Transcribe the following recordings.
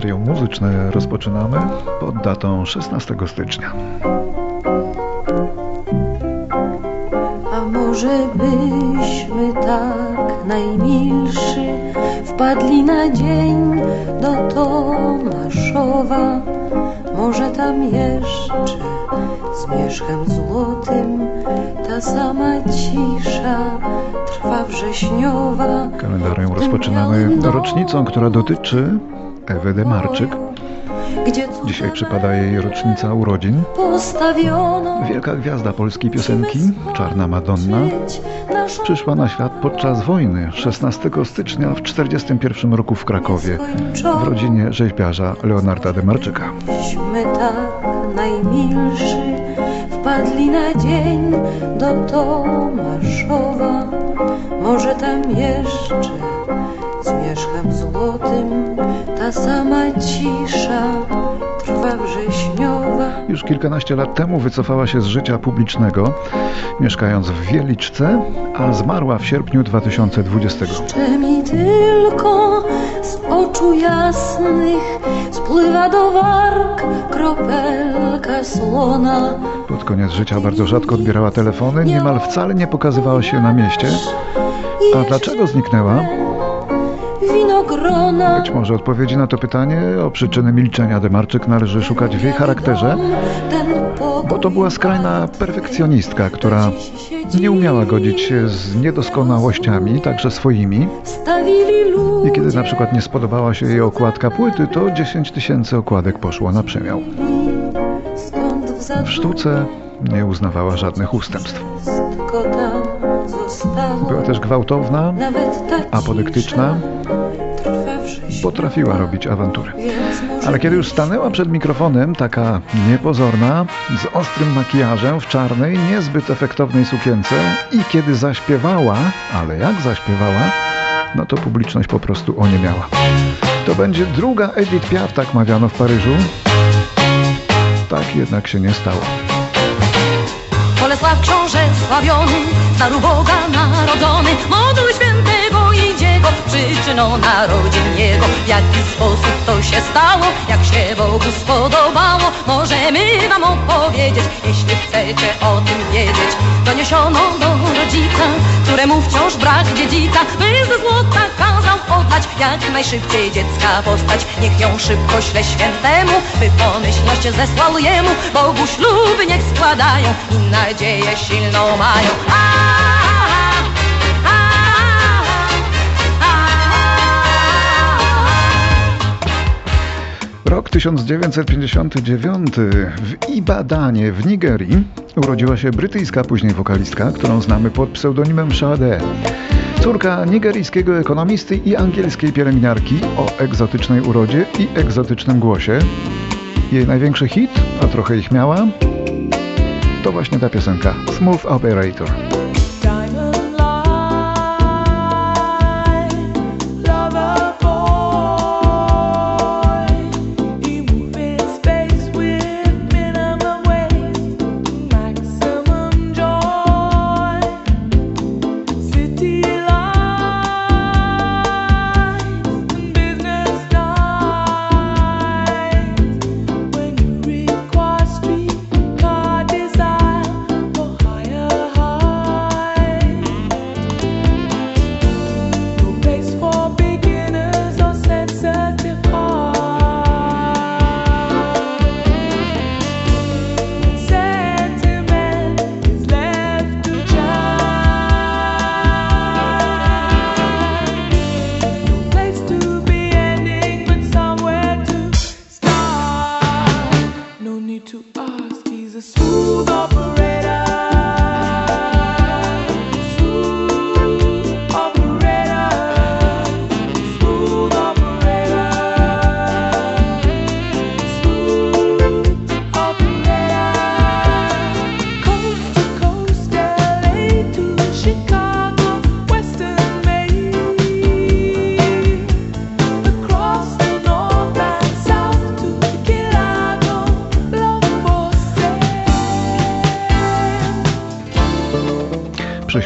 kalendarium muzyczne rozpoczynamy pod datą 16 stycznia. A może byśmy tak najmilszy wpadli na dzień do Tomaszowa? Może tam jeszcze z mieszkiem złotym ta sama cisza trwa wrześniowa. Kalendarium rozpoczynamy rocznicą, która dotyczy Ewy Demarczyk. Dzisiaj przypada jej rocznica urodzin. Wielka gwiazda polskiej piosenki, Czarna Madonna, przyszła na świat podczas wojny 16 stycznia w 1941 roku w Krakowie w rodzinie rzeźbiarza Leonarda Demarczyka. Myśmy tak najmilszy wpadli na dzień do Tomaszowa. Może tam jeszcze ta sama cisza trwa wrześniowa. Już kilkanaście lat temu wycofała się z życia publicznego, mieszkając w Wieliczce, a zmarła w sierpniu 2020. Jeszcze mi tylko z oczu jasnych spływa do warg kropelka słona. Pod koniec życia bardzo rzadko odbierała telefony, niemal wcale nie pokazywała się na mieście. A dlaczego zniknęła? Winogrona. Być może odpowiedzi na to pytanie o przyczyny milczenia Demarczyk należy szukać w jej charakterze, bo to była skrajna perfekcjonistka, która nie umiała godzić się z niedoskonałościami, także swoimi. I kiedy na przykład nie spodobała się jej okładka płyty, to 10 tysięcy okładek poszło na przemiał. W sztuce nie uznawała żadnych ustępstw. Była też gwałtowna, apodyktyczna, potrafiła robić awantury. Ale kiedy już stanęła przed mikrofonem, taka niepozorna, z ostrym makijażem w czarnej, niezbyt efektownej sukience i kiedy zaśpiewała, ale jak zaśpiewała, no to publiczność po prostu oniemiała. To będzie druga Edith Piaf, tak mawiano w Paryżu. Tak jednak się nie stało. Książę Boga narodzony, idzie go, przyczyną narodzin jego. W jaki sposób to się stało, jak się Bogu spodobało, możemy wam opowiedzieć, jeśli chcecie o tym wiedzieć. Doniesiono do rodzica, któremu wciąż brak dziedzica, by ze złota kazał oddać, jak najszybciej dziecka postać. Niech ją szybko śle świętemu, by pomyślność zesłał jemu, Bogu śluby niech składają i nadzieję silną mają. A, Rok 1959 w Ibadanie w Nigerii urodziła się brytyjska później wokalistka, którą znamy pod pseudonimem Sade. Córka nigeryjskiego ekonomisty i angielskiej pielęgniarki o egzotycznej urodzie i egzotycznym głosie. Jej największy hit, a trochę ich miała, to właśnie ta piosenka Smooth Operator.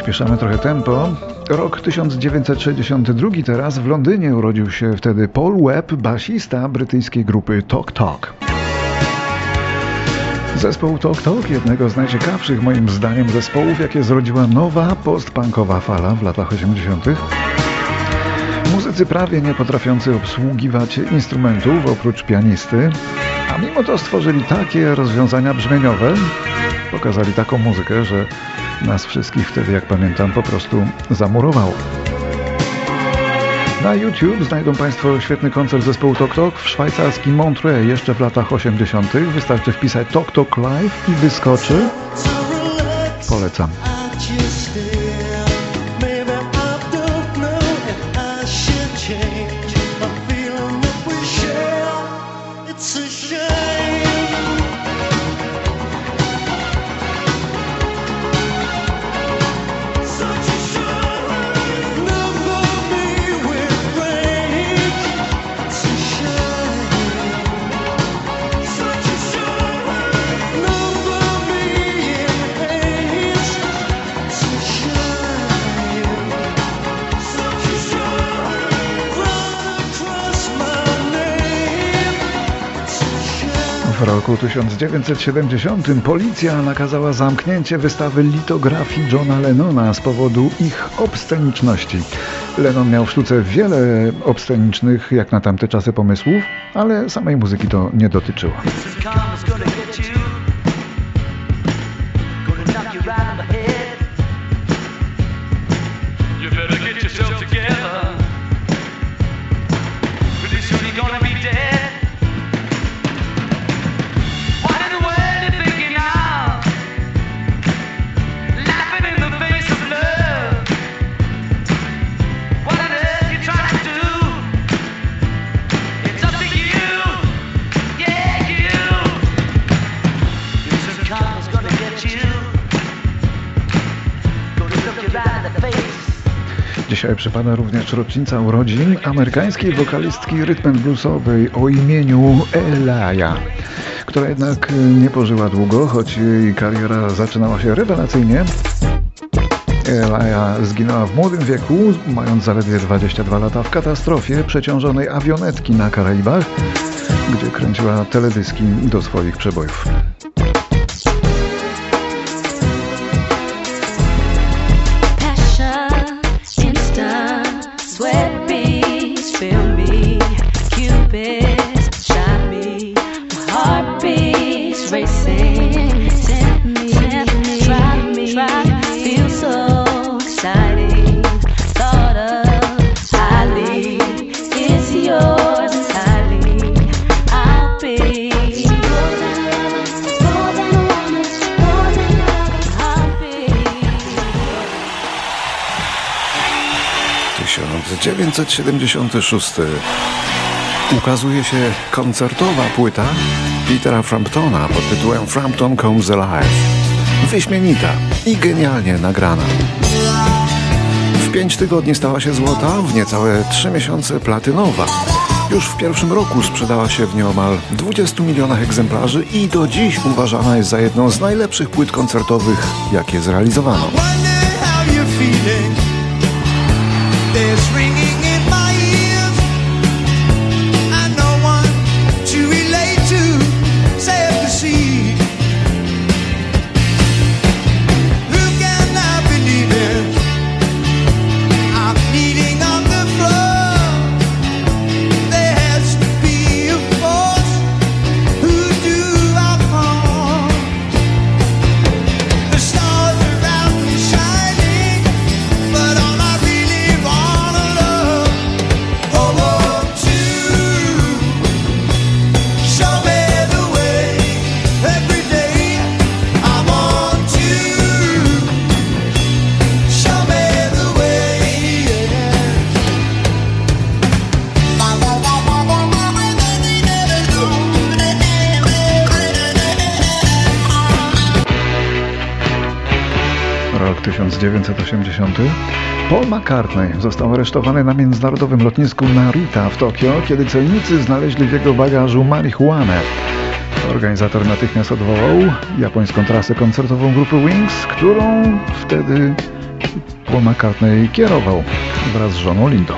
Przyspieszamy trochę tempo, Rok 1962 teraz w Londynie urodził się wtedy Paul Webb, basista brytyjskiej grupy Talk Talk. Zespół Talk Talk, jednego z najciekawszych moim zdaniem zespołów, jakie zrodziła nowa postpunkowa fala w latach 80. Muzycy prawie nie potrafiący obsługiwać instrumentów oprócz pianisty, a mimo to stworzyli takie rozwiązania brzmieniowe, pokazali taką muzykę, że nas wszystkich wtedy, jak pamiętam, po prostu zamurowało. Na YouTube znajdą Państwo świetny koncert zespołu Tok Tok w szwajcarskim Montreux jeszcze w latach 80. Wystarczy wpisać Tok Tok Live i wyskoczy. Polecam. W roku 1970 policja nakazała zamknięcie wystawy litografii Johna Lennona z powodu ich obsceniczności. Lennon miał w sztuce wiele obscenicznych, jak na tamte czasy, pomysłów, ale samej muzyki to nie dotyczyło. Przypada również rocznica urodzin amerykańskiej wokalistki rytm bluesowej o imieniu Elaya, która jednak nie pożyła długo, choć jej kariera zaczynała się rewelacyjnie. Elaya zginęła w młodym wieku, mając zaledwie 22 lata w katastrofie przeciążonej awionetki na Karaibach, gdzie kręciła teledyski do swoich przebojów. Tysiąc dziewięćset siedemdziesiąty szósty ukazuje się koncertowa płyta Petera Framptona pod tytułem Frampton Comes Alive. Wyśmienita i genialnie nagrana. W pięć tygodni stała się złota, w niecałe trzy miesiące platynowa. Już w pierwszym roku sprzedała się w nieomal 20 milionach egzemplarzy i do dziś uważana jest za jedną z najlepszych płyt koncertowych, jakie zrealizowano. 1980, Paul McCartney został aresztowany na międzynarodowym lotnisku Narita w Tokio, kiedy celnicy znaleźli w jego bagażu marihuanę. Organizator natychmiast odwołał japońską trasę koncertową grupy Wings, którą wtedy Paul McCartney kierował wraz z żoną Lindą.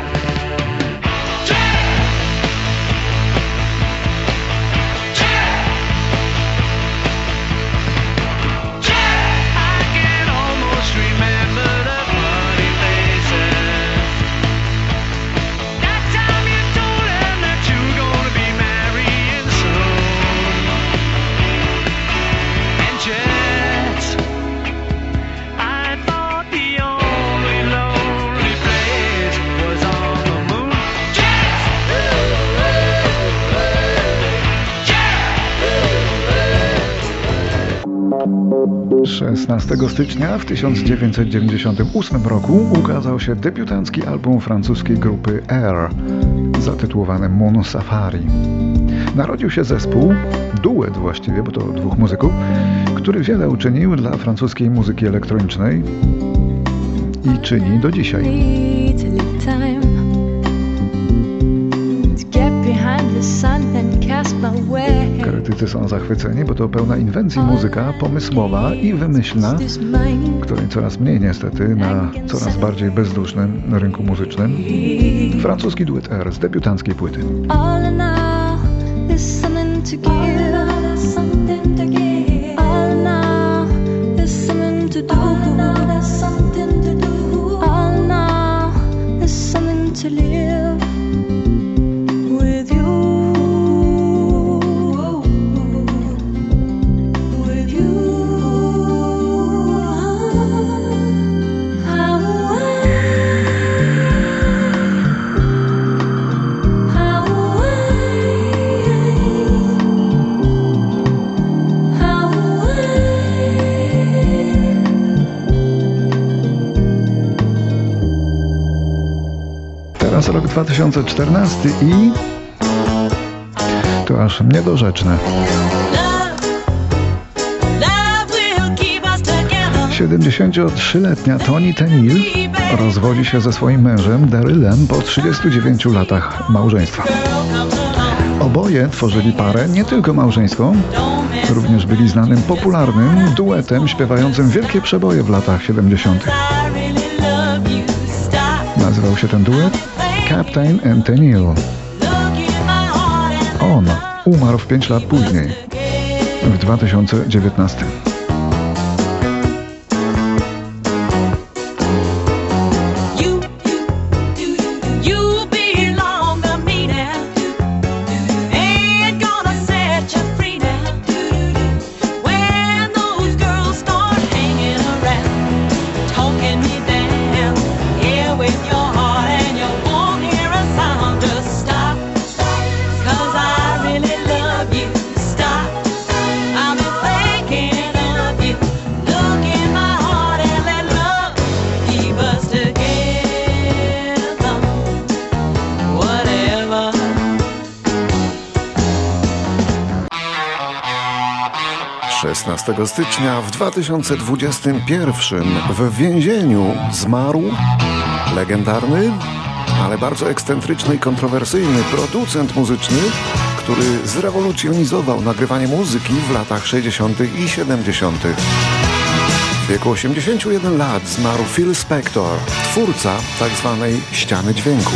16 stycznia w 1998 roku ukazał się debiutancki album francuskiej grupy Air zatytułowany Moon Safari. Narodził się zespół, duet właściwie, bo to dwóch muzyków, który wiele uczynił dla francuskiej muzyki elektronicznej i czyni do dzisiaj. Krytycy są zachwyceni, bo to pełna inwencji muzyka, pomysłowa i wymyślna, której coraz mniej niestety na coraz bardziej bezdusznym rynku muzycznym. Francuski duet R z debiutanckiej płyty. to 2014 i to aż niedorzeczne. 73-letnia Toni Tenil rozwodzi się ze swoim mężem Darylem po 39 latach małżeństwa. Oboje tworzyli parę nie tylko małżeńską, również byli znanym popularnym duetem śpiewającym wielkie przeboje w latach 70. Nazywał się ten duet Captain Anthony. On umarł w 5 lat później, w 2019. Szesnastego stycznia w 2021 w więzieniu zmarł legendarny, ale bardzo ekscentryczny i kontrowersyjny producent muzyczny, który zrewolucjonizował nagrywanie muzyki w latach 60. i 70. W wieku 81 lat zmarł Phil Spector, twórca tzw. Tak ściany dźwięku.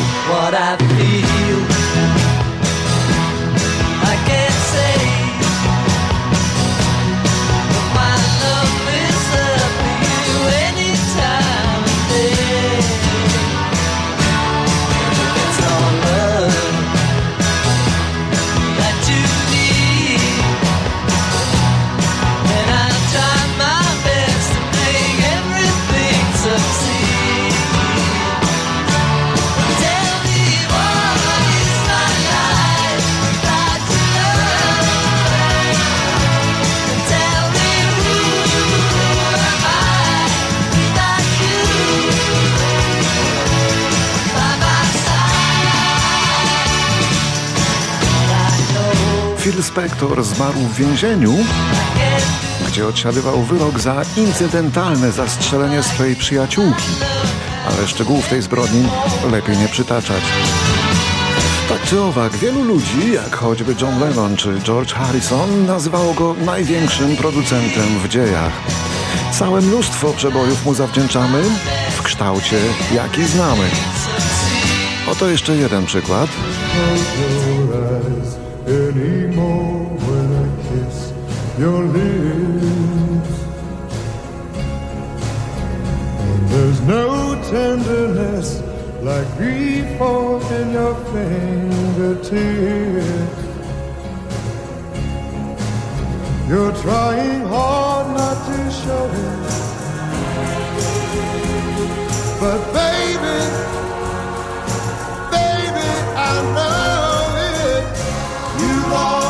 Phil Spector zmarł w więzieniu, gdzie odsiadywał wyrok za incydentalne zastrzelenie swojej przyjaciółki. Ale szczegółów tej zbrodni lepiej nie przytaczać. Tak czy owak, wielu ludzi, jak choćby John Lennon czy George Harrison, nazywało go największym producentem w dziejach. Całe mnóstwo przebojów mu zawdzięczamy, w kształcie, jaki znamy. Oto jeszcze jeden przykład. There's no tenderness like grief in your fingertips. You're trying hard not to show it. But baby, baby, I know wall.